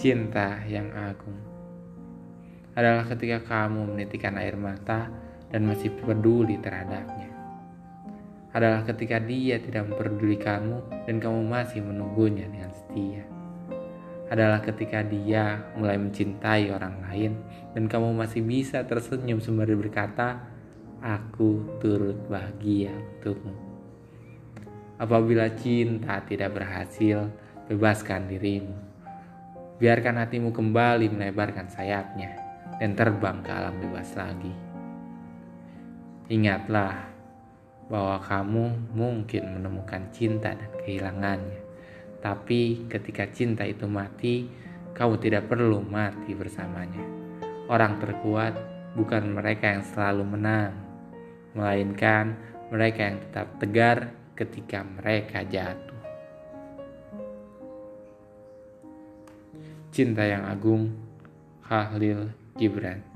Cinta yang agung adalah ketika kamu menitikan air mata dan masih peduli terhadapnya. Adalah ketika dia tidak memperdulikanmu dan kamu masih menunggunya dengan setia. Adalah ketika dia mulai mencintai orang lain dan kamu masih bisa tersenyum sembari berkata, "Aku turut bahagia untukmu." Apabila cinta tidak berhasil, bebaskan dirimu Biarkan hatimu kembali melebarkan sayapnya dan terbang ke alam bebas lagi. Ingatlah bahwa kamu mungkin menemukan cinta dan kehilangannya. Tapi ketika cinta itu mati, kamu tidak perlu mati bersamanya. Orang terkuat bukan mereka yang selalu menang, melainkan mereka yang tetap tegar ketika mereka jatuh. Cinta yang Agung Khalil Gibran